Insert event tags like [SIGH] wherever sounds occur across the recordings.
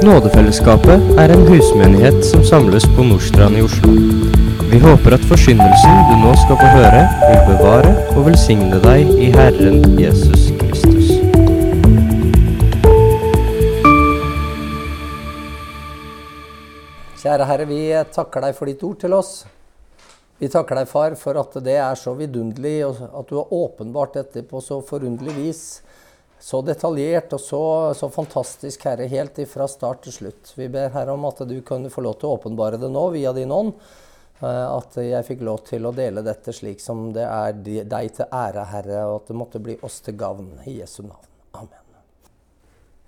Nådefellesskapet er en husmenighet som samles på Nordstrand i Oslo. Vi håper at forsyndelsen du nå skal få høre, vil bevare og velsigne deg i Herren Jesus Kristus. Kjære Herre, vi takker deg for ditt ord til oss. Vi takker deg, Far, for at det er så vidunderlig, og at du har åpenbart dette på så forunderlig vis. Så detaljert og så, så fantastisk, Herre, helt ifra start til slutt. Vi ber Herre om at du kunne få lov til å åpenbare det nå via din ånd. eh, At jeg fikk lov til å dele dette slik som det er deg til ære, Herre, og at det måtte bli oss til gavn. I Jesu navn. Amen.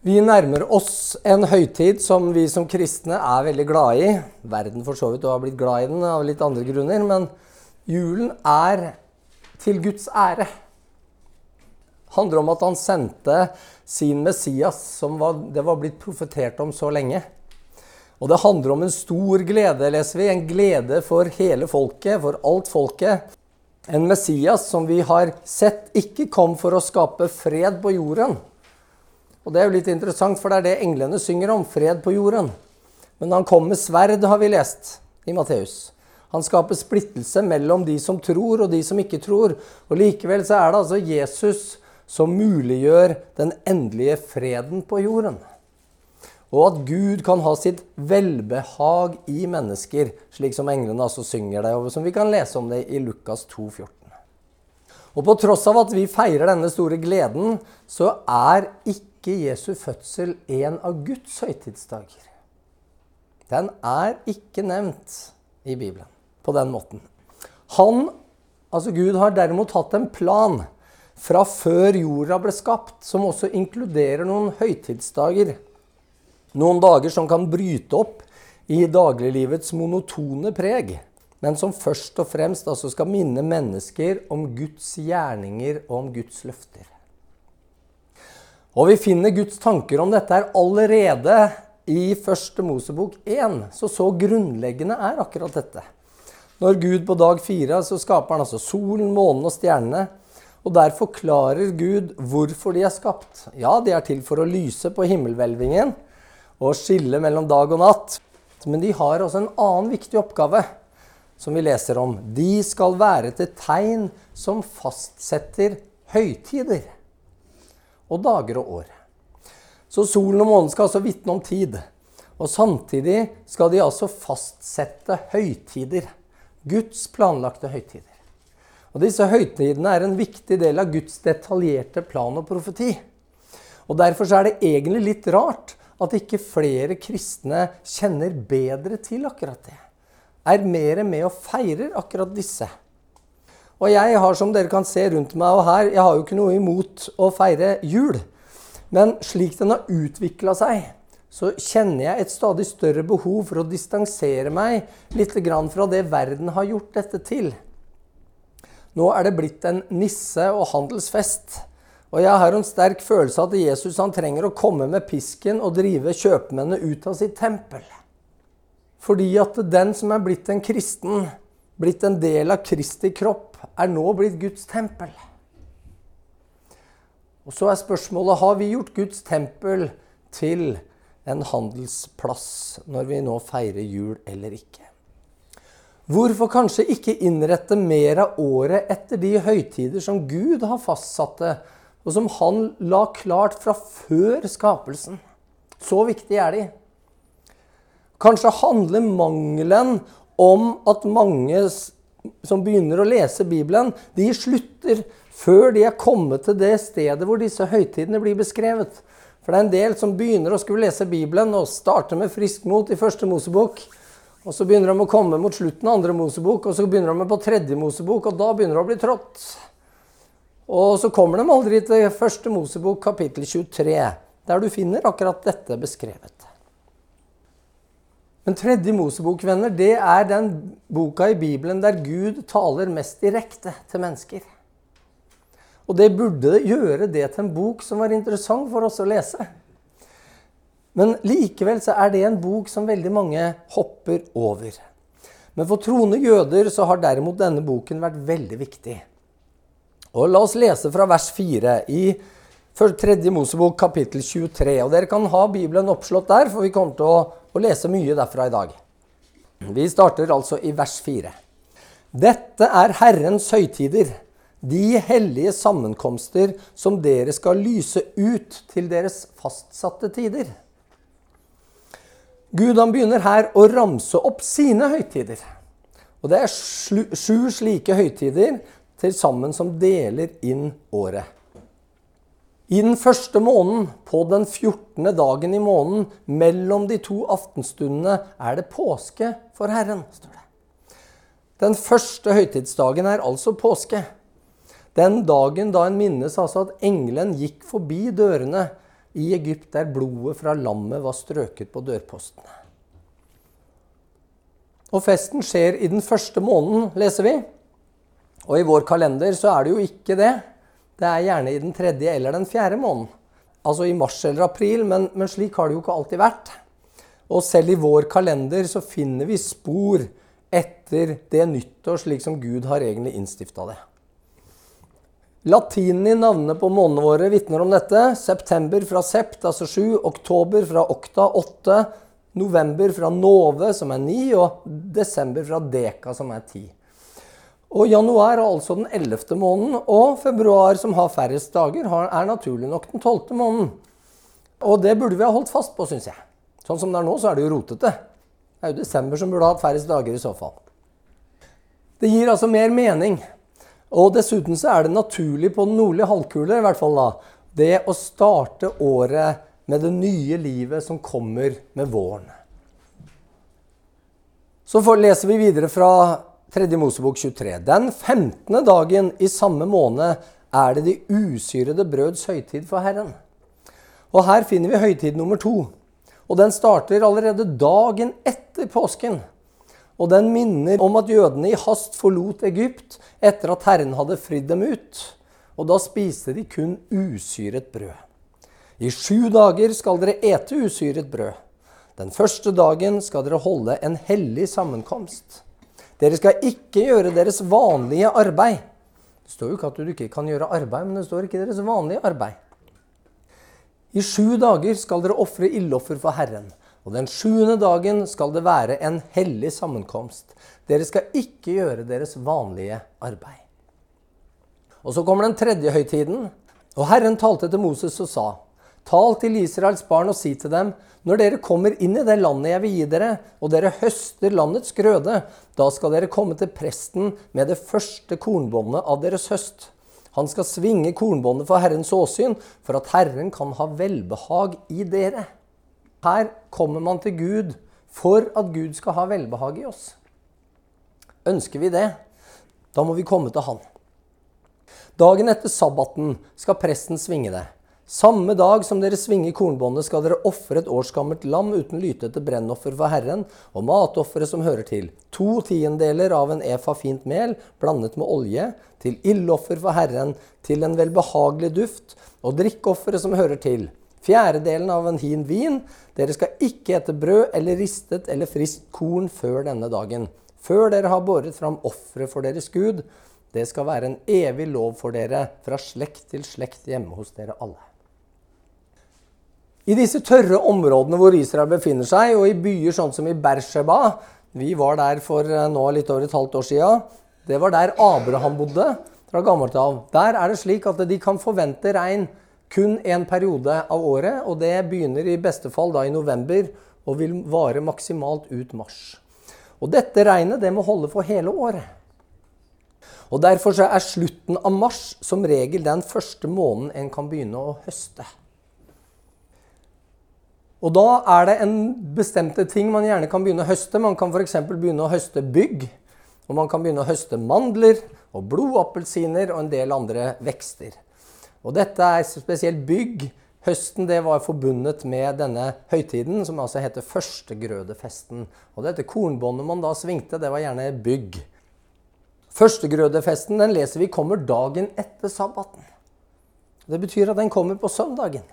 Vi nærmer oss en høytid som vi som kristne er veldig glad i. Verden for så vidt og har blitt glad i den av litt andre grunner, men julen er til Guds ære. Handler om at han sendte sin Messias, som var, det var blitt profetert om så lenge. Og det handler om en stor glede, leser vi. En glede for hele folket, for alt folket. En Messias som vi har sett ikke kom for å skape fred på jorden. Og det er jo litt interessant, for det er det englene synger om. Fred på jorden. Men han kom med sverd, har vi lest i Matteus. Han skaper splittelse mellom de som tror og de som ikke tror. Og likevel så er det altså Jesus som muliggjør den endelige freden på jorden. Og at Gud kan ha sitt velbehag i mennesker, slik som englene altså synger det, og som vi kan lese om det i Lukas 2, 14. Og på tross av at vi feirer denne store gleden, så er ikke Jesu fødsel en av Guds høytidsdager. Den er ikke nevnt i Bibelen på den måten. Han, altså Gud, har derimot hatt en plan fra før jorda ble skapt, som også inkluderer noen høytidsdager. Noen dager som kan bryte opp i dagliglivets monotone preg, men som først og fremst altså skal minne mennesker om Guds gjerninger og om Guds løfter. Og vi finner Guds tanker om dette her allerede i første Mosebok 1. Så så grunnleggende er akkurat dette. Når Gud på dag fire så skaper han altså solen, månen og stjernene. Og der forklarer Gud hvorfor de er skapt. Ja, de er til for å lyse på himmelhvelvingen og skille mellom dag og natt. Men de har også en annen viktig oppgave som vi leser om. De skal være til tegn som fastsetter høytider og dager og år. Så solen og månen skal altså vitne om tid. Og samtidig skal de altså fastsette høytider. Guds planlagte høytider. Og Disse høytidene er en viktig del av Guds detaljerte plan og profeti. Og Derfor er det egentlig litt rart at ikke flere kristne kjenner bedre til akkurat det. Er mer med og feirer akkurat disse. Og jeg har, som dere kan se rundt meg og her, jeg har jo ikke noe imot å feire jul. Men slik den har utvikla seg, så kjenner jeg et stadig større behov for å distansere meg litt fra det verden har gjort dette til. Nå er det blitt en nisse- og handelsfest. Og jeg har en sterk følelse av at Jesus han trenger å komme med pisken og drive kjøpmennene ut av sitt tempel. Fordi at den som er blitt en kristen, blitt en del av Kristi kropp, er nå blitt Guds tempel. Og så er spørsmålet har vi gjort Guds tempel til en handelsplass når vi nå feirer jul eller ikke. Hvorfor kanskje ikke innrette mer av året etter de høytider som Gud har fastsatte, og som han la klart fra før skapelsen? Så viktig er de. Kanskje handler mangelen om at mange som begynner å lese Bibelen, de slutter før de er kommet til det stedet hvor disse høytidene blir beskrevet. For det er en del som begynner å skulle lese Bibelen og starter med frisk mot i første Mosebok. Og så begynner de å komme mot slutten av andre Mosebok, og så begynner de på tredje Mosebok, og da begynner det å bli trått. Og så kommer de aldri til første Mosebok kapittel 23, der du finner akkurat dette beskrevet. Men tredje Mosebok, venner, det er den boka i Bibelen der Gud taler mest direkte til mennesker. Og det burde gjøre det til en bok som var interessant for oss å lese. Men likevel så er det en bok som veldig mange hopper over. Men for troende jøder så har derimot denne boken vært veldig viktig. Og La oss lese fra vers 4 i 3. Mosebok kapittel 23. Og dere kan ha Bibelen oppslått der, for vi kommer til å, å lese mye derfra i dag. Vi starter altså i vers 4. Dette er Herrens høytider, de hellige sammenkomster som dere skal lyse ut til deres fastsatte tider. Gud han begynner her å ramse opp sine høytider. Og det er sju slike høytider til sammen som deler inn året. I den første måneden, på den 14. dagen i måneden, mellom de to aftenstundene, er det påske for Herren. står det. Den første høytidsdagen er altså påske. Den dagen da en minnes altså at engelen gikk forbi dørene i Egypt, der blodet fra lammet var strøket på dørpostene. Og festen skjer i den første måneden, leser vi. Og i vår kalender så er det jo ikke det. Det er gjerne i den tredje eller den fjerde måneden. Altså i mars eller april, men, men slik har det jo ikke alltid vært. Og selv i vår kalender så finner vi spor etter det nyttår, slik som Gud har egentlig innstifta det. Latinen i navnene på månedene våre vitner om dette. September fra sept, altså sju. Oktober fra okta, åtte. November fra nove, som er ni. Og desember fra deka, som er ti. Og januar er altså den ellevte måneden, og februar, som har færrest dager, er naturlig nok den tolvte måneden. Og det burde vi ha holdt fast på, syns jeg. Sånn som det er nå, så er det jo rotete. Det er jo desember som burde ha hatt færrest dager i så fall. Det gir altså mer mening. Og dessuten så er det naturlig på den nordlige halvkule, i hvert fall da, det å starte året med det nye livet som kommer med våren. Så leser vi videre fra 3. Mosebok 23. Den 15. dagen i samme måned er det de usyrede brøds høytid for Herren. Og her finner vi høytid nummer to. Og den starter allerede dagen etter påsken. Og den minner om at jødene i hast forlot Egypt etter at Herren hadde fridd dem ut. Og da spiste de kun usyret brød. I sju dager skal dere ete usyret brød. Den første dagen skal dere holde en hellig sammenkomst. Dere skal ikke gjøre deres vanlige arbeid. Det står jo ikke at du ikke kan gjøre arbeid, men det står ikke deres vanlige arbeid. I sju dager skal dere ofre ildoffer for Herren. Og den sjuende dagen skal det være en hellig sammenkomst. Dere skal ikke gjøre deres vanlige arbeid. Og så kommer den tredje høytiden. Og Herren talte til Moses og sa:" Tal til Israels barn og si til dem:" Når dere kommer inn i det landet jeg vil gi dere, og dere høster landets grøde, da skal dere komme til presten med det første kornbåndet av deres høst. Han skal svinge kornbåndet for Herrens åsyn, for at Herren kan ha velbehag i dere. Her kommer man til Gud for at Gud skal ha velbehag i oss. Ønsker vi det, da må vi komme til Han. Dagen etter sabbaten skal presten svinge det. Samme dag som dere svinger kornbåndet, skal dere ofre et årsgammelt lam uten lyte til brennoffer for Herren, og matofferet som hører til. To tiendeler av en efa fint mel blandet med olje, til ildoffer for Herren, til en velbehagelig duft, og drikkeofferet som hører til. Fjerdedelen av en hin vin. Dere skal ikke ete brød eller ristet eller friskt korn før denne dagen, før dere har båret fram offeret for deres Gud. Det skal være en evig lov for dere fra slekt til slekt hjemme hos dere alle. I disse tørre områdene hvor Israel befinner seg, og i byer sånn som i Bersheba Vi var der for eh, nå litt over et halvt år sia. Det var der Abraham bodde fra gammelt av. Der er det slik at de kan forvente regn kun en periode av året. Og det begynner i beste fall da i november og vil vare maksimalt ut mars. Og dette regnet det må holde for hele året. Og Derfor er slutten av mars som regel den første måneden en kan begynne å høste. Og da er det en bestemte ting man gjerne kan begynne å høste. Man kan f.eks. begynne å høste bygg. Og man kan begynne å høste mandler og blodappelsiner og en del andre vekster. Og dette er spesielt bygg. Høsten det var forbundet med denne høytiden, som altså heter førstegrødefesten. Og dette kornbåndet man da svingte, det var gjerne bygg. Førstegrødefesten den leser vi kommer dagen etter sabbaten. Det betyr at den kommer på søndagen.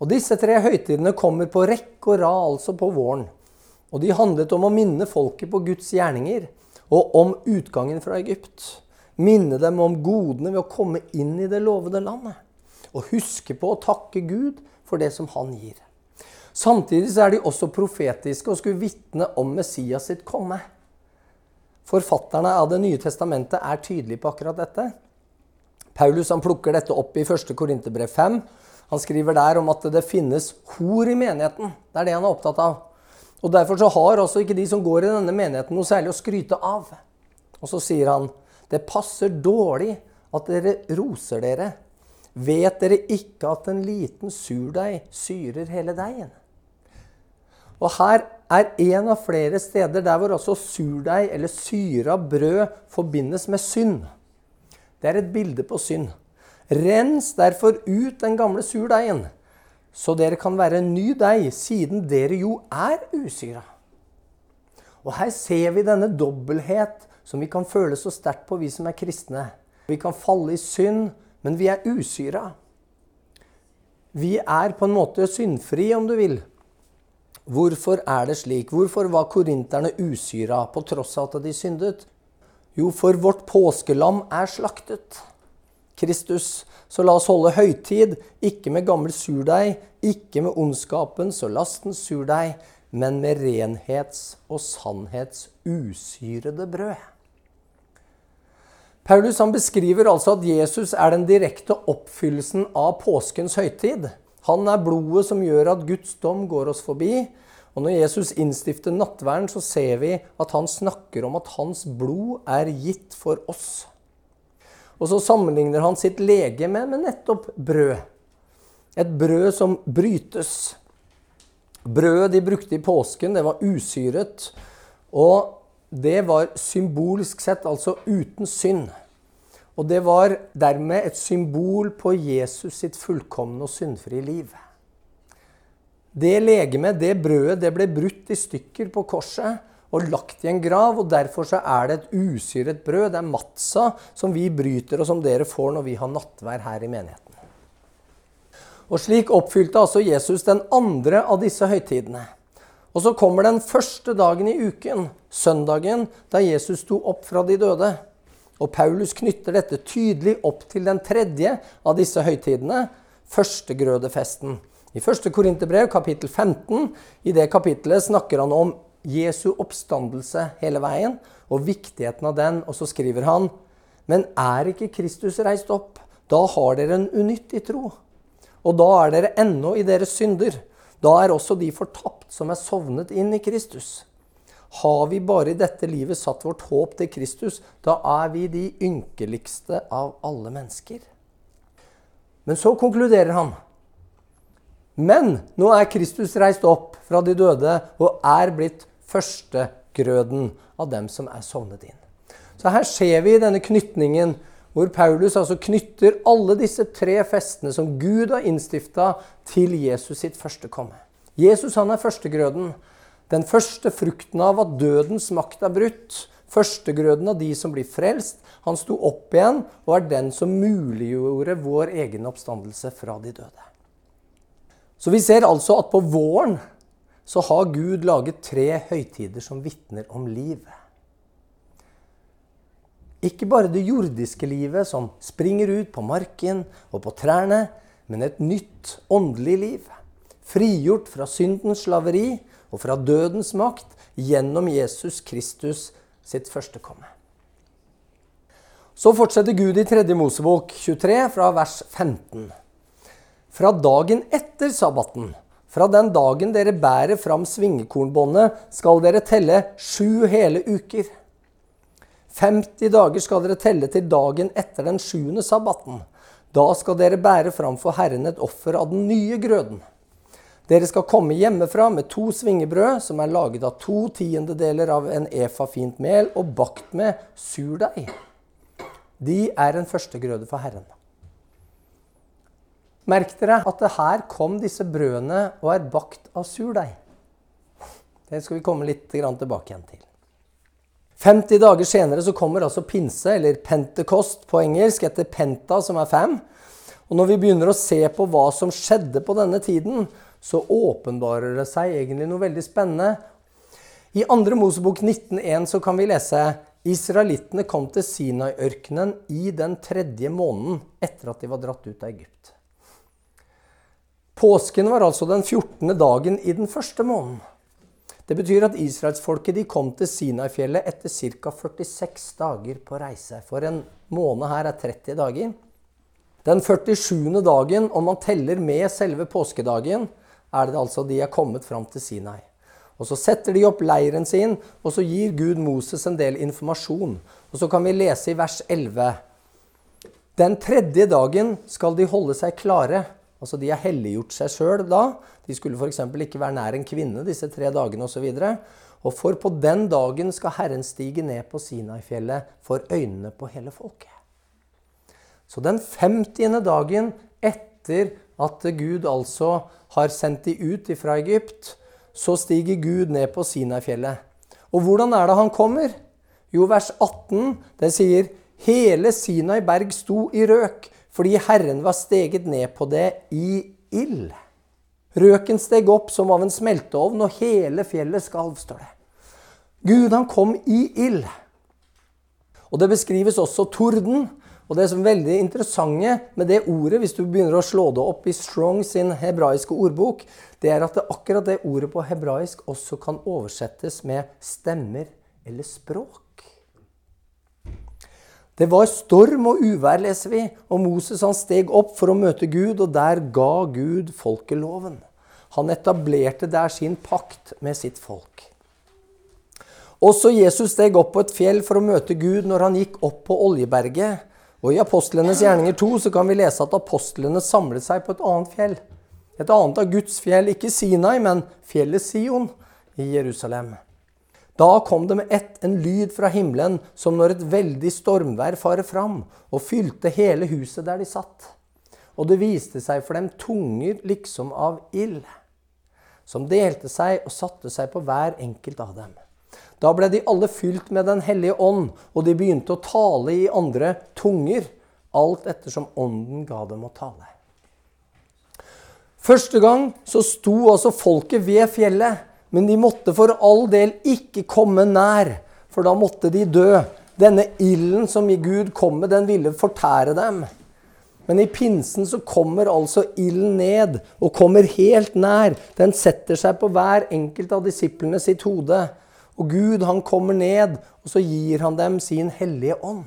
Og Disse tre høytidene kommer på rekke og rad, altså på våren. Og De handlet om å minne folket på Guds gjerninger og om utgangen fra Egypt. Minne dem om godene ved å komme inn i det lovede landet. og huske på å takke Gud for det som han gir. Samtidig så er de også profetiske og skulle vitne om Messias sitt komme. Forfatterne av Det nye testamentet er tydelige på akkurat dette. Paulus han plukker dette opp i 1. Korinterbrev 5. Han skriver der om at det finnes hor i menigheten. Det er det han er opptatt av. Og Derfor så har også ikke de som går i denne menigheten, noe særlig å skryte av. Og så sier han det passer dårlig at dere roser dere. Vet dere ikke at en liten surdeig syrer hele deigen? Og her er en av flere steder der hvor også surdeig eller syra brød forbindes med synd. Det er et bilde på synd. Rens derfor ut den gamle surdeigen, så dere kan være en ny deig, siden dere jo er usyra. Og her ser vi denne dobbelthet som vi kan føle så sterkt på, vi som er kristne. Vi kan falle i synd, men vi er usyra. Vi er på en måte syndfrie, om du vil. Hvorfor er det slik? Hvorfor var korinterne usyra på tross av at de syndet? Jo, for vårt påskelam er slaktet. Kristus. Så la oss holde høytid, ikke med gammel surdeig, ikke med ondskapens og lastens surdeig, men med renhets og sannhets usyrede brød. Paulus han beskriver altså at Jesus er den direkte oppfyllelsen av påskens høytid. Han er blodet som gjør at Guds dom går oss forbi. Og når Jesus innstifter nattverden, så ser vi at han snakker om at hans blod er gitt for oss. Og så sammenligner han sitt legeme med nettopp brød. Et brød som brytes. Brødet de brukte i påsken, det var usyret. Og det var symbolsk sett altså uten synd. Og det var dermed et symbol på Jesus sitt fullkomne og syndfrie liv. Det legemet, det brødet, det ble brutt i stykker på korset og lagt i en grav. og Derfor så er det et usyret brød. Det er matsa som vi bryter, og som dere får når vi har nattvær her i menigheten. Og Slik oppfylte altså Jesus den andre av disse høytidene. Og så kommer den første dagen i uken, søndagen, da Jesus sto opp fra de døde. Og Paulus knytter dette tydelig opp til den tredje av disse høytidene, førstegrødefesten. I 1. Korinterbrev, kapittel 15, i det kapittelet snakker han om Jesu oppstandelse hele veien og viktigheten av den. Og så skriver han Men er ikke Kristus reist opp? Da har dere en unyttig tro. Og da er dere ennå i deres synder. Da er også de fortapt som er sovnet inn i Kristus. Har vi bare i dette livet satt vårt håp til Kristus, da er vi de ynkeligste av alle mennesker. Men så konkluderer han. Men nå er Kristus reist opp fra de døde og er blitt førstegrøden av dem som er sovnet inn. Så her ser vi denne knytningen hvor Paulus altså knytter alle disse tre festene som Gud har innstifta, til Jesus sitt første komme. Jesus han er førstegrøden. Den første frukten av at dødens makt er brutt. Førstegrøden av de som blir frelst. Han sto opp igjen og er den som muliggjorde vår egen oppstandelse fra de døde. Så vi ser altså at på våren så har Gud laget tre høytider som vitner om livet. Ikke bare det jordiske livet som springer ut på marken og på trærne, men et nytt åndelig liv. Frigjort fra syndens slaveri og fra dødens makt gjennom Jesus Kristus sitt første komme. Så fortsetter Gud i 3. Mosebok 23 fra vers 15. Fra dagen etter sabbaten, fra den dagen dere bærer fram svingekornbåndet, skal dere telle sju hele uker. 50 dager skal dere telle til dagen etter den sjuende sabbaten. Da skal dere bære fram for Herren et offer av den nye grøden. Dere skal komme hjemmefra med to svingebrød som er laget av to tiendedeler av en efa fint mel og bakt med surdeig. De er en førstegrøde for Herren. Merk dere at det her kom disse brødene og er bakt av surdeig. Det skal vi komme litt tilbake igjen til. 50 dager senere så kommer altså pinse, eller pentekost på engelsk, etter penta, som er fem. Og når vi begynner å se på hva som skjedde på denne tiden, så åpenbarer det seg egentlig noe veldig spennende. I 2. Mosebok 19,1 så kan vi lese Israelittene kom til Sinai-ørkenen i den tredje måneden etter at de var dratt ut av Egypt. Påsken var altså den 14. dagen i den første måneden. Det betyr at israelsfolket kom til Sinai-fjellet etter ca. 46 dager på reise. For en måned her er 30 dager. Den 47. dagen, om man teller med selve påskedagen, er det altså de er kommet fram til Sinai. Og Så setter de opp leiren sin, og så gir Gud Moses en del informasjon. Og Så kan vi lese i vers 11. Den tredje dagen skal de holde seg klare. Altså De har helliggjort seg sjøl da. De skulle f.eks. ikke være nær en kvinne disse tre dagene osv. Og, og for på den dagen skal Herren stige ned på Sinai-fjellet for øynene på hele folket. Så den 50. dagen etter at Gud altså har sendt de ut fra Egypt, så stiger Gud ned på Sinai-fjellet. Og hvordan er det han kommer? Jo, vers 18, det sier Hele Sinai berg sto i røk, fordi Herren var steget ned på det i ild. Røken steg opp som av en smelteovn, og hele fjellet skalv, står det. Gud, han kom i ild. Og det beskrives også torden. Og det som er veldig interessante med det ordet, hvis du begynner å slå det opp i Strong sin hebraiske ordbok, det er at det, akkurat det ordet på hebraisk også kan oversettes med stemmer eller språk. Det var storm og uvær, leser vi, og Moses han steg opp for å møte Gud, og der ga Gud folket loven. Han etablerte der sin pakt med sitt folk. Også Jesus steg opp på et fjell for å møte Gud når han gikk opp på Oljeberget. Og I Apostlenes gjerninger 2 så kan vi lese at apostlene samlet seg på et annet fjell. Et annet av Guds fjell, ikke Sinai, men fjellet Sion i Jerusalem. Da kom det med ett en lyd fra himmelen som når et veldig stormvær farer fram, og fylte hele huset der de satt. Og det viste seg for dem tunger liksom av ild, som delte seg og satte seg på hver enkelt av dem. Da ble de alle fylt med Den hellige ånd, og de begynte å tale i andre tunger, alt ettersom ånden ga dem å tale. Første gang så sto altså folket ved fjellet, men de måtte for all del ikke komme nær, for da måtte de dø. Denne ilden som Gud kom med, den ville fortære dem. Men i pinsen så kommer altså ilden ned og kommer helt nær. Den setter seg på hver enkelt av disiplene sitt hode. Og Gud han kommer ned, og så gir han dem sin hellige ånd.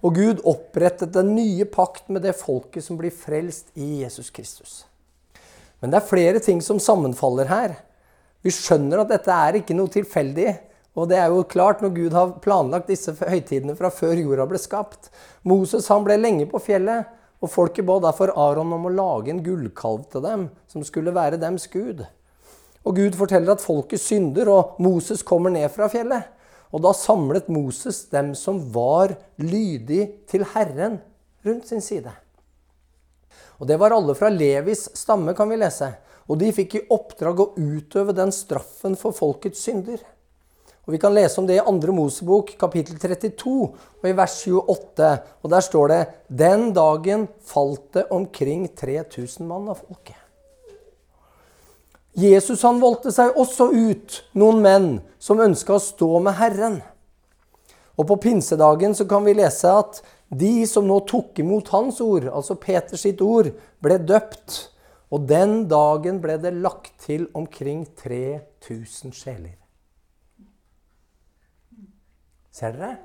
Og Gud opprettet den nye pakt med det folket som blir frelst i Jesus Kristus. Men det er flere ting som sammenfaller her. Vi skjønner at dette er ikke noe tilfeldig. Og det er jo klart når Gud har planlagt disse høytidene fra før jorda ble skapt. Moses han ble lenge på fjellet, og folket ba derfor Aron om å lage en gullkalv til dem, som skulle være dems gud. Og Gud forteller at folket synder, og Moses kommer ned fra fjellet. Og da samlet Moses dem som var lydig til Herren, rundt sin side. Og Det var alle fra Levis stamme, kan vi lese. Og de fikk i oppdrag å utøve den straffen for folkets synder. Og Vi kan lese om det i 2. Mosebok, kapittel 32, og i vers 28. Og Der står det Den dagen falt det omkring 3000 mann av folket. Jesus han valgte seg også ut noen menn som ønska å stå med Herren. Og På pinsedagen så kan vi lese at de som nå tok imot hans ord, altså Peters sitt ord, ble døpt. Og den dagen ble det lagt til omkring 3000 sjeler. Ser dere?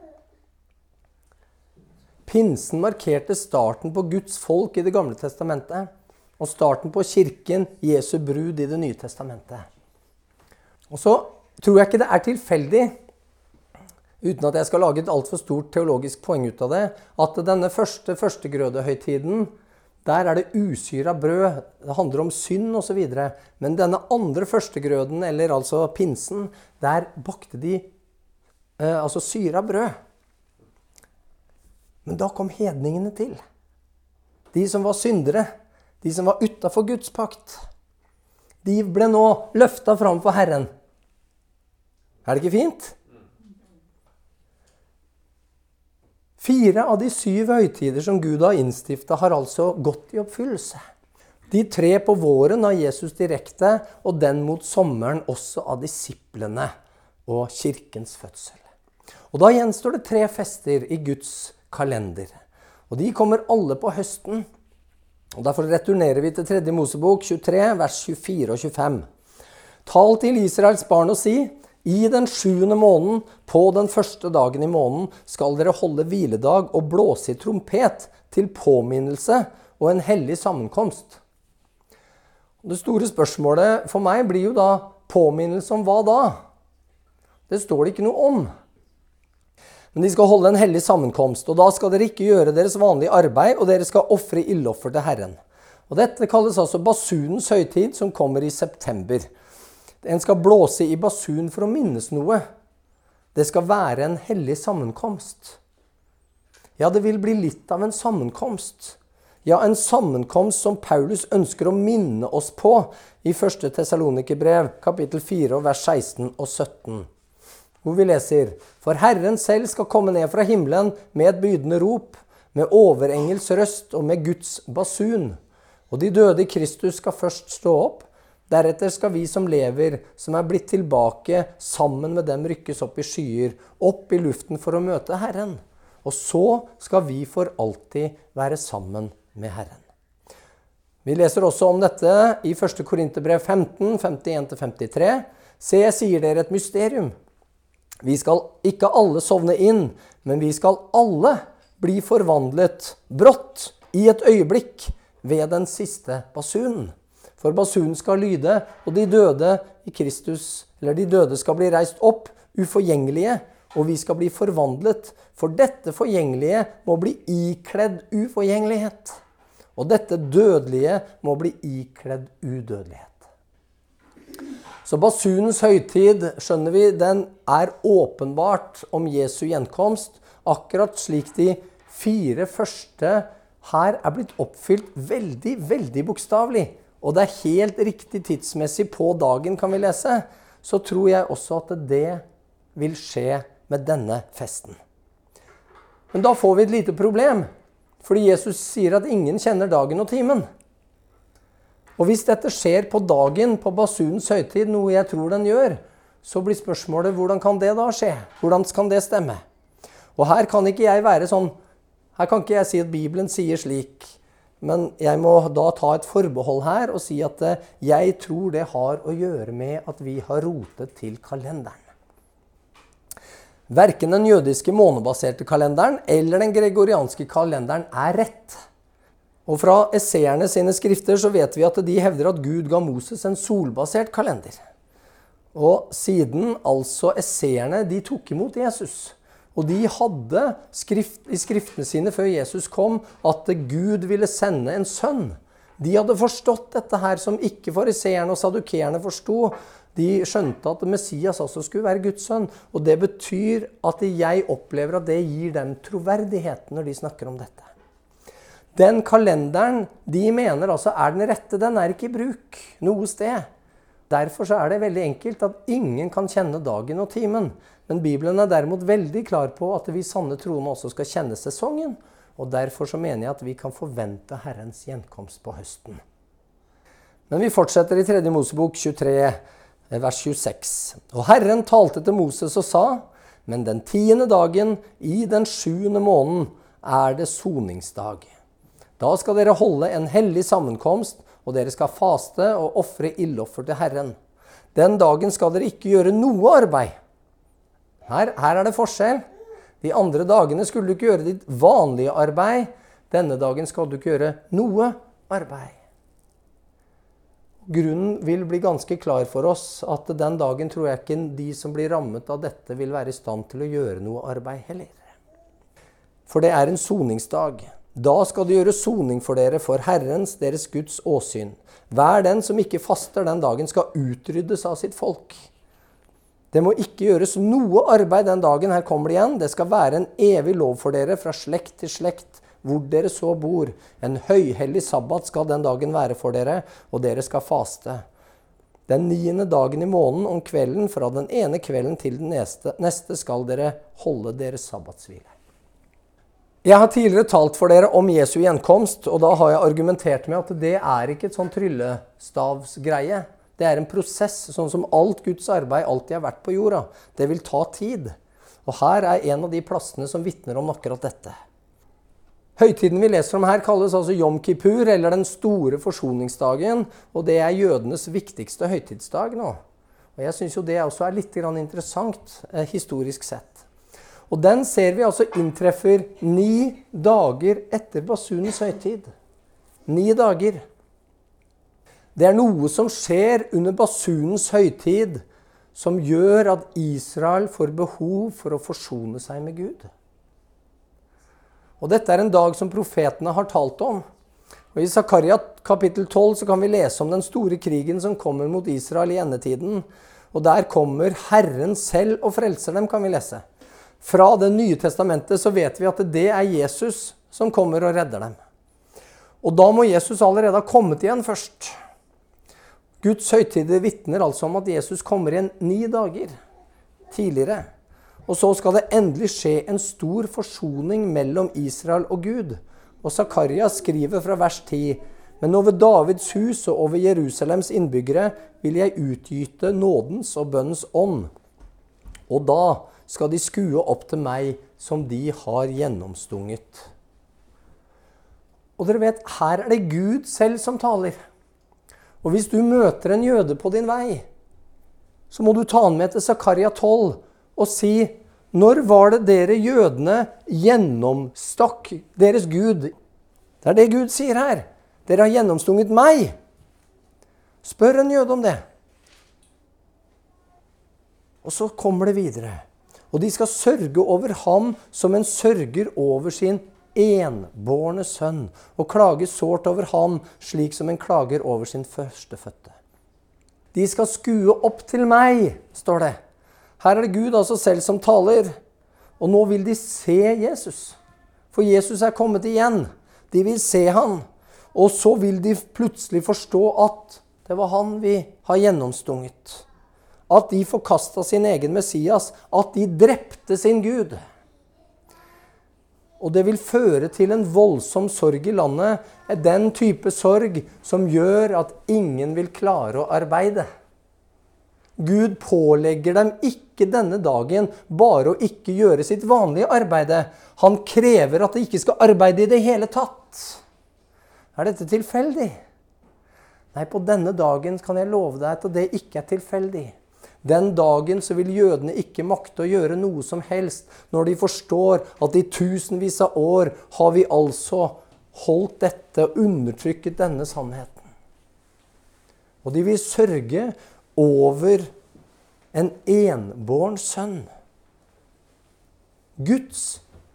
Pinsen markerte starten på Guds folk i Det gamle testamentet og starten på kirken, Jesu brud i Det nye testamentet. Og så tror jeg ikke det er tilfeldig, uten at jeg skal lage et altfor stort teologisk poeng ut av det, at denne første førstegrødehøytiden, der er det usyra brød. Det handler om synd osv. Men denne andre førstegrøden, eller altså pinsen, der bakte de eh, altså syra brød. Men da kom hedningene til. De som var syndere de som var utafor Guds pakt, de ble nå løfta fram for Herren. Er det ikke fint? Fire av de syv høytider som Gud har innstifta, har altså gått i oppfyllelse. De tre på våren av Jesus direkte, og den mot sommeren også av disiplene og kirkens fødsel. Og Da gjenstår det tre fester i Guds kalender. Og De kommer alle på høsten. Og Derfor returnerer vi til 3. Mosebok 23, vers 24 og 25. Tal til Israels barn og si:" I den sjuende måneden, på den første dagen i måneden, skal dere holde hviledag og blåse i trompet til påminnelse og en hellig sammenkomst. Det store spørsmålet for meg blir jo da påminnelse om hva da? Det står det ikke noe om. Men de skal holde en hellig sammenkomst, og da skal dere ikke gjøre deres vanlige arbeid, og dere skal ofre ildoffer til Herren. Og Dette kalles altså basunens høytid, som kommer i september. En skal blåse i basun for å minnes noe. Det skal være en hellig sammenkomst. Ja, det vil bli litt av en sammenkomst. Ja, en sammenkomst som Paulus ønsker å minne oss på i 1. Tesalonikerbrev, kapittel 4, vers 16 og 17. Hvor vi leser For Herren selv skal komme ned fra himmelen med et bydende rop, med overengels røst og med Guds basun. Og de døde i Kristus skal først stå opp. Deretter skal vi som lever, som er blitt tilbake, sammen med dem rykkes opp i skyer, opp i luften for å møte Herren. Og så skal vi for alltid være sammen med Herren. Vi leser også om dette i 1. Korinterbrev 15, 51-53. Se, jeg sier dere et mysterium. Vi skal ikke alle sovne inn, men vi skal alle bli forvandlet brått, i et øyeblikk, ved den siste basunen. For basunen skal lyde, og de døde i Kristus, eller de døde skal bli reist opp, uforgjengelige, og vi skal bli forvandlet. For dette forgjengelige må bli ikledd uforgjengelighet. Og dette dødelige må bli ikledd udødelighet. Så basunens høytid, skjønner vi, den er åpenbart om Jesu gjenkomst. Akkurat slik de fire første her er blitt oppfylt veldig, veldig bokstavelig. Og det er helt riktig tidsmessig på dagen, kan vi lese. Så tror jeg også at det vil skje med denne festen. Men da får vi et lite problem, fordi Jesus sier at ingen kjenner dagen og timen. Og hvis dette skjer på dagen på basunens høytid, noe jeg tror den gjør, så blir spørsmålet hvordan kan det da skje? Hvordan kan det stemme? Og her kan ikke jeg være sånn Her kan ikke jeg si at Bibelen sier slik. Men jeg må da ta et forbehold her og si at eh, jeg tror det har å gjøre med at vi har rotet til kalenderen. Verken den jødiske månebaserte kalenderen eller den gregorianske kalenderen er rett. Og fra esseerne sine skrifter så vet vi at de hevder at Gud ga Moses en solbasert kalender. Og siden altså esseerne de tok imot Jesus, og de hadde skrift, i skriftene sine før Jesus kom, at Gud ville sende en sønn. De hadde forstått dette her som ikke fariseerne og sadukeerne forsto. De skjønte at Messias også skulle være Guds sønn. Og det betyr at jeg opplever at det gir dem troverdighet når de snakker om dette. Den kalenderen de mener altså er den rette, den er ikke i bruk noe sted. Derfor er det veldig enkelt at ingen kan kjenne dagen og timen. Men Bibelen er derimot veldig klar på at vi sanne troende også skal kjenne sesongen. Og Derfor så mener jeg at vi kan forvente Herrens gjenkomst på høsten. Men vi fortsetter i 3. Mosebok 23 vers 26. Og Herren talte til Moses og sa, men den tiende dagen i den sjuende måneden er det soningsdag. Da skal dere holde en hellig sammenkomst, og dere skal faste og ofre ildoffer til Herren. Den dagen skal dere ikke gjøre noe arbeid. Her, her er det forskjell. De andre dagene skulle du ikke gjøre ditt vanlige arbeid. Denne dagen skal du ikke gjøre noe arbeid. Grunnen vil bli ganske klar for oss at den dagen tror jeg ikke de som blir rammet av dette, vil være i stand til å gjøre noe arbeid heller. For det er en soningsdag. Da skal det gjøre soning for dere for Herrens, deres Guds åsyn. Hver den som ikke faster den dagen, skal utryddes av sitt folk. Det må ikke gjøres noe arbeid den dagen. Her kommer det igjen. Det skal være en evig lov for dere fra slekt til slekt hvor dere så bor. En høyhellig sabbat skal den dagen være for dere, og dere skal faste. Den niende dagen i måneden om kvelden, fra den ene kvelden til den neste, neste skal dere holde deres sabbatshvile. Jeg har tidligere talt for dere om Jesu gjenkomst, og da har jeg argumentert med at det er ikke et sånn tryllestavsgreie. Det er en prosess, sånn som alt Guds arbeid alltid har vært på jorda. Det vil ta tid. Og her er en av de plassene som vitner om akkurat dette. Høytiden vi leser om her, kalles altså Jom kippur, eller den store forsoningsdagen. Og det er jødenes viktigste høytidsdag nå. Og Jeg syns jo det også er litt interessant eh, historisk sett. Og den ser vi altså inntreffer ni dager etter basunens høytid. Ni dager. Det er noe som skjer under basunens høytid, som gjør at Israel får behov for å forsone seg med Gud. Og dette er en dag som profetene har talt om. Og I Zakaria kapittel 12 så kan vi lese om den store krigen som kommer mot Israel i endetiden. Og der kommer Herren selv og frelser dem, kan vi lese. Fra Det nye testamentet så vet vi at det er Jesus som kommer og redder dem. Og da må Jesus allerede ha kommet igjen først. Guds høytider vitner altså om at Jesus kommer igjen ni dager tidligere. Og så skal det endelig skje en stor forsoning mellom Israel og Gud. Og Zakaria skriver fra vers 10.: Men over Davids hus og over Jerusalems innbyggere vil jeg utgyte nådens og bønnens ånd. Og da skal de skue opp til meg som de har gjennomstunget. Og dere vet, her er det Gud selv som taler. Og hvis du møter en jøde på din vei, så må du ta han med til Zakaria 12 og si Når var det dere jødene gjennomstakk deres Gud? Det er det Gud sier her. Dere har gjennomstunget meg. Spør en jøde om det. Og så kommer det videre. Og de skal sørge over ham som en sørger over sin enbårne sønn, og klage sårt over ham slik som en klager over sin førstefødte. De skal skue opp til meg, står det. Her er det Gud altså selv som taler. Og nå vil de se Jesus. For Jesus er kommet igjen. De vil se han. Og så vil de plutselig forstå at det var han vi har gjennomstunget. At de forkasta sin egen Messias. At de drepte sin Gud. Og det vil føre til en voldsom sorg i landet. Den type sorg som gjør at ingen vil klare å arbeide. Gud pålegger dem ikke denne dagen bare å ikke gjøre sitt vanlige arbeide. Han krever at de ikke skal arbeide i det hele tatt. Er dette tilfeldig? Nei, på denne dagen kan jeg love deg at det ikke er tilfeldig. Den dagen så vil jødene ikke makte å gjøre noe som helst, når de forstår at i tusenvis av år har vi altså holdt dette og undertrykket denne sannheten. Og de vil sørge over en enbåren sønn. Guds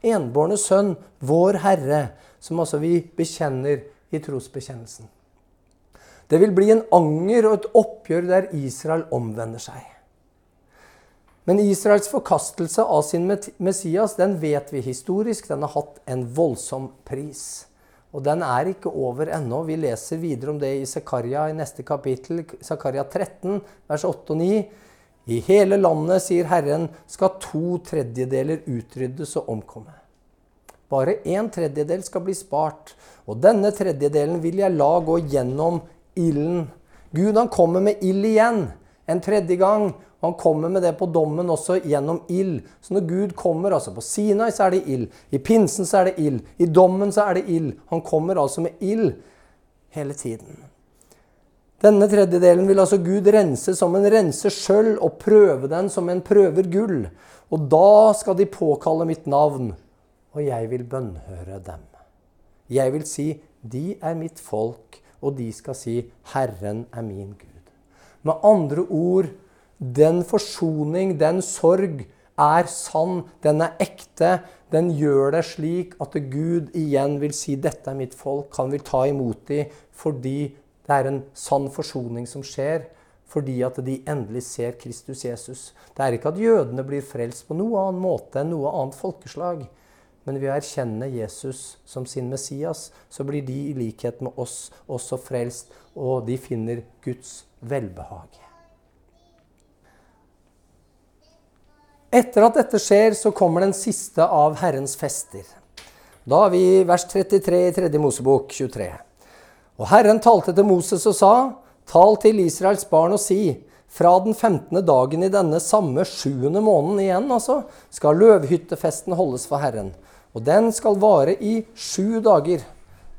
enbårne sønn, vår Herre, som altså vi bekjenner i trosbekjennelsen. Det vil bli en anger og et oppgjør der Israel omvender seg. Men Israels forkastelse av sin Messias den vet vi historisk. Den har hatt en voldsom pris. Og den er ikke over ennå. Vi leser videre om det i Zakaria i neste kapittel, Zakaria 13, vers 8 og 9. I hele landet, sier Herren, skal to tredjedeler utryddes og omkomme. Bare en tredjedel skal bli spart, og denne tredjedelen vil jeg la gå gjennom ilden. Gud han kommer med ild igjen, en tredje gang, han kommer med det på dommen også gjennom ild. Så når Gud kommer altså På Sinai så er det ild. I pinsen så er det ild. I dommen så er det ild. Han kommer altså med ild hele tiden. Denne tredjedelen vil altså Gud rense som en renser sølv og prøve den som en prøver gull. Og da skal de påkalle mitt navn, og jeg vil bønnhøre dem. Jeg vil si, de er mitt folk, og de skal si, Herren er min Gud. Med andre ord den forsoning, den sorg, er sann, den er ekte. Den gjør det slik at Gud igjen vil si 'dette er mitt folk'. Han vil ta imot dem fordi det er en sann forsoning som skjer. Fordi at de endelig ser Kristus Jesus. Det er ikke at jødene blir frelst på noe annen måte enn noe annet folkeslag. Men ved å erkjenne Jesus som sin Messias, så blir de i likhet med oss også frelst, og de finner Guds velbehag. Etter at dette skjer, så kommer den siste av Herrens fester. Da er vi i vers 33 i 3. Mosebok 23. Og Herren talte til Moses og sa, Tal til Israels barn og si, fra den 15. dagen i denne samme sjuende måneden igjen, altså, skal løvhyttefesten holdes for Herren. Og den skal vare i sju dager.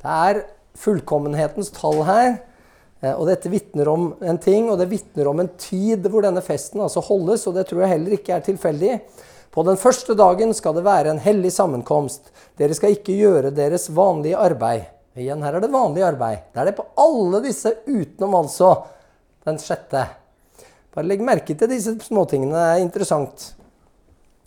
Det er fullkommenhetens tall her. Eh, og dette vitner om en ting, og det vitner om en tid hvor denne festen altså holdes. Og det tror jeg heller ikke er tilfeldig. På den første dagen skal det være en hellig sammenkomst. Dere skal ikke gjøre deres vanlige arbeid. Igjen, her er det vanlig arbeid. Det er det på alle disse utenom altså den sjette. Bare legg merke til disse småtingene. Det er interessant.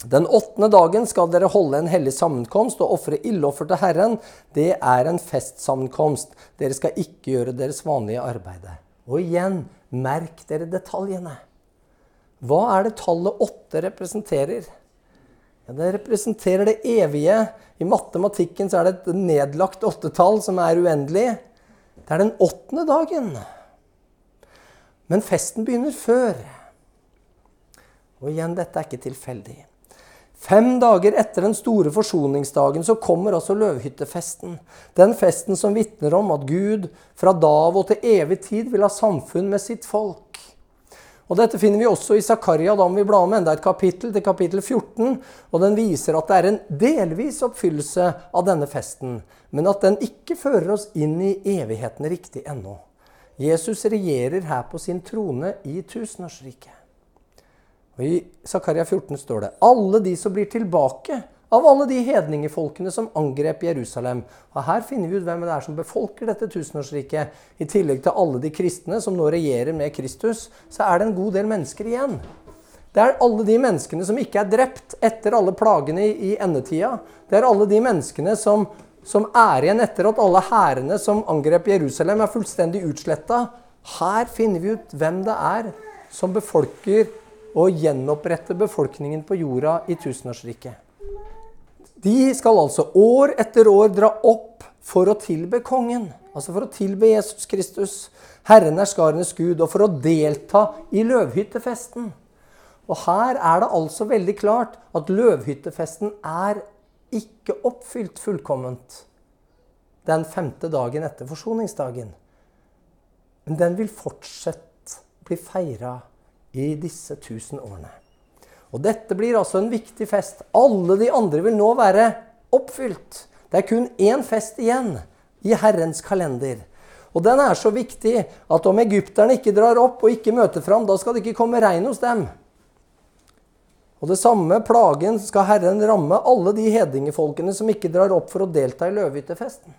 Den åttende dagen skal dere holde en hellig sammenkomst og ofre ildoffer til Herren. Det er en festsammenkomst. Dere skal ikke gjøre deres vanlige arbeid. Og igjen, merk dere detaljene. Hva er det tallet åtte representerer? Ja, det representerer det evige. I matematikken så er det et nedlagt åttetall som er uendelig. Det er den åttende dagen. Men festen begynner før. Og igjen, dette er ikke tilfeldig. Fem dager etter den store forsoningsdagen så kommer altså løvhyttefesten. Den festen som vitner om at Gud fra da av og til evig tid vil ha samfunn med sitt folk. Og Dette finner vi også i Zakaria. Da må vi bla om enda et kapittel, til kapittel 14. og Den viser at det er en delvis oppfyllelse av denne festen, men at den ikke fører oss inn i evigheten riktig ennå. Jesus regjerer her på sin trone i tusenårsriket. Og I Zakaria 14 står det alle de som blir tilbake av alle de hedningefolkene som angrep Jerusalem. Og Her finner vi ut hvem det er som befolker dette tusenårsriket. I tillegg til alle de kristne som nå regjerer med Kristus, så er det en god del mennesker igjen. Det er alle de menneskene som ikke er drept etter alle plagene i endetida. Det er alle de menneskene som, som er igjen etter at alle hærene som angrep Jerusalem, er fullstendig utsletta. Her finner vi ut hvem det er som befolker og gjenopprette befolkningen på jorda i tusenårsriket. De skal altså år etter år dra opp for å tilbe kongen. Altså for å tilbe Jesus Kristus, Herren er skarenes Gud, og for å delta i løvhyttefesten. Og her er det altså veldig klart at løvhyttefesten er ikke oppfylt fullkomment den femte dagen etter forsoningsdagen. Men den vil fortsatt bli feira i disse tusen årene. Og dette blir altså en viktig fest. Alle de andre vil nå være oppfylt. Det er kun én fest igjen i Herrens kalender. Og den er så viktig at om egypterne ikke drar opp og ikke møter fram, da skal det ikke komme regn hos dem. Og det samme plagen skal Herren ramme alle de hedningefolkene som ikke drar opp for å delta i løvehyttefesten.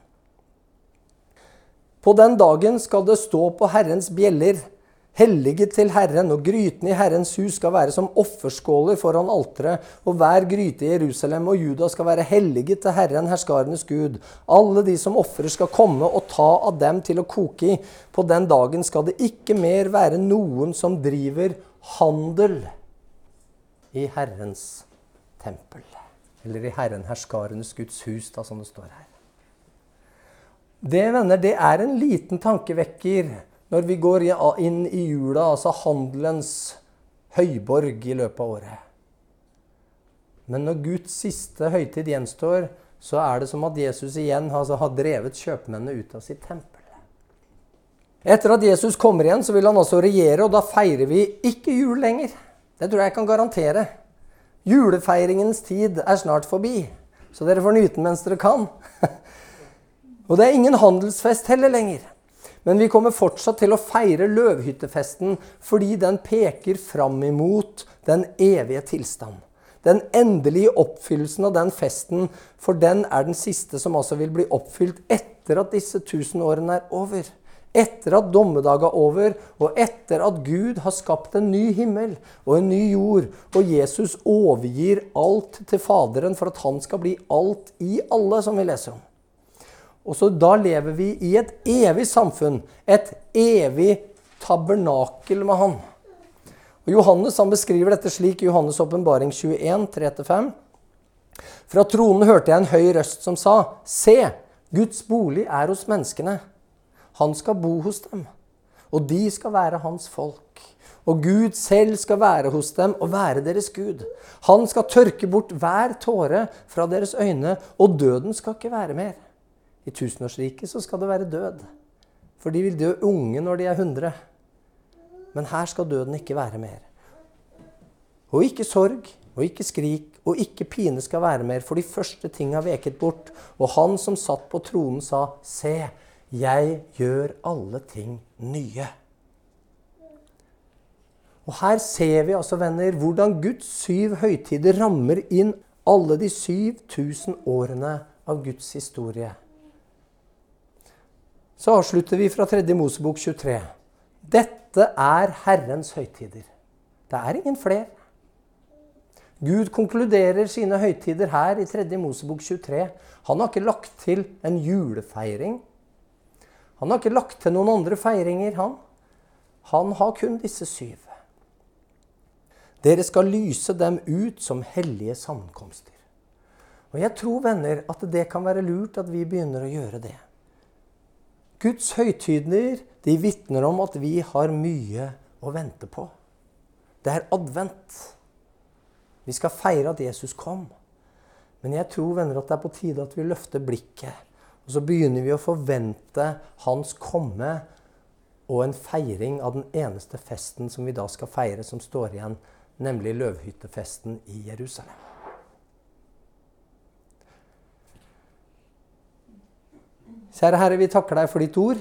På den dagen skal det stå på Herrens bjeller Hellige til Herren, og grytene i Herrens hus skal være som offerskåler foran alteret, og hver gryte i Jerusalem og Juda skal være hellige til Herren, herskarenes Gud. Alle de som ofrer, skal komme og ta av dem til å koke i. På den dagen skal det ikke mer være noen som driver handel i Herrens tempel. Eller i Herren herskarenes Guds hus, da, som det står her. Det, venner, det er en liten tankevekker når vi går inn i jula, altså handelens høyborg i løpet av året. Men når Guds siste høytid gjenstår, så er det som at Jesus igjen altså, har drevet kjøpmennene ut av sitt tempel. Etter at Jesus kommer igjen, så vil han også regjere, og da feirer vi ikke jul lenger. Det tror jeg jeg kan garantere. Julefeiringens tid er snart forbi, så dere får nyte den mens dere kan. [LAUGHS] og det er ingen handelsfest heller lenger. Men vi kommer fortsatt til å feire løvhyttefesten fordi den peker fram imot den evige tilstand. Den endelige oppfyllelsen av den festen, for den er den siste som altså vil bli oppfylt etter at disse tusen årene er over. Etter at dommedag er over, og etter at Gud har skapt en ny himmel og en ny jord, og Jesus overgir alt til Faderen for at han skal bli alt i alle, som vi leser om. Og så Da lever vi i et evig samfunn, et evig tabernakel med Han. Og Johannes han beskriver dette slik i Johannes' åpenbaring 21, 3-5. Fra tronen hørte jeg en høy røst som sa, Se, Guds bolig er hos menneskene. Han skal bo hos dem, og de skal være hans folk. Og Gud selv skal være hos dem og være deres Gud. Han skal tørke bort hver tåre fra deres øyne, og døden skal ikke være mer. I tusenårsriket så skal det være død. For de vil dø unge når de er 100. Men her skal døden ikke være mer. Og ikke sorg, og ikke skrik og ikke pine skal være mer, for de første ting har veket bort. Og han som satt på tronen, sa, Se, jeg gjør alle ting nye. Og her ser vi altså, venner, hvordan Guds syv høytider rammer inn alle de 7000 årene av Guds historie. Så avslutter vi fra 3. Mosebok 23. Dette er Herrens høytider. Det er ingen flere. Gud konkluderer sine høytider her i 3. Mosebok 23. Han har ikke lagt til en julefeiring. Han har ikke lagt til noen andre feiringer, han. Han har kun disse syv. Dere skal lyse dem ut som hellige sammenkomster. Og jeg tror, venner, at det kan være lurt at vi begynner å gjøre det. Guds høytider de vitner om at vi har mye å vente på. Det er advent. Vi skal feire at Jesus kom. Men jeg tror venner, at det er på tide at vi løfter blikket. Og så begynner vi å forvente hans komme og en feiring av den eneste festen som vi da skal feire, som står igjen, nemlig løvhyttefesten i Jerusalem. Kjære Herre, vi takker deg for ditt ord.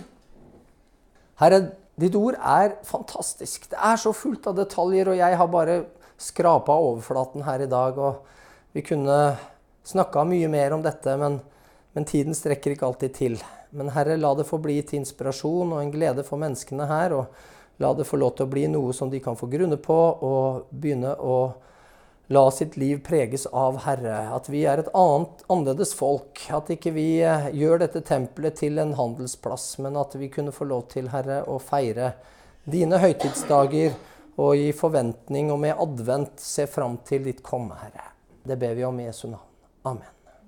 Herre, ditt ord er fantastisk. Det er så fullt av detaljer, og jeg har bare skrapa overflaten her i dag. Og vi kunne snakka mye mer om dette, men, men, tiden strekker ikke alltid til. Men Herre, la det få bli til inspirasjon og en glede for menneskene her. Og la det få lov til å bli noe som de kan få grunne på, og begynne å la sitt liv preges av Herre. At vi er et annet, annerledes folk. At ikke vi eh, gjør dette tempelet til en handelsplass, men at vi kunne få lov til, Herre, å feire dine høytidsdager og i forventning og med advent se fram til ditt komme, Herre. Det ber vi om i Jesu navn. Amen.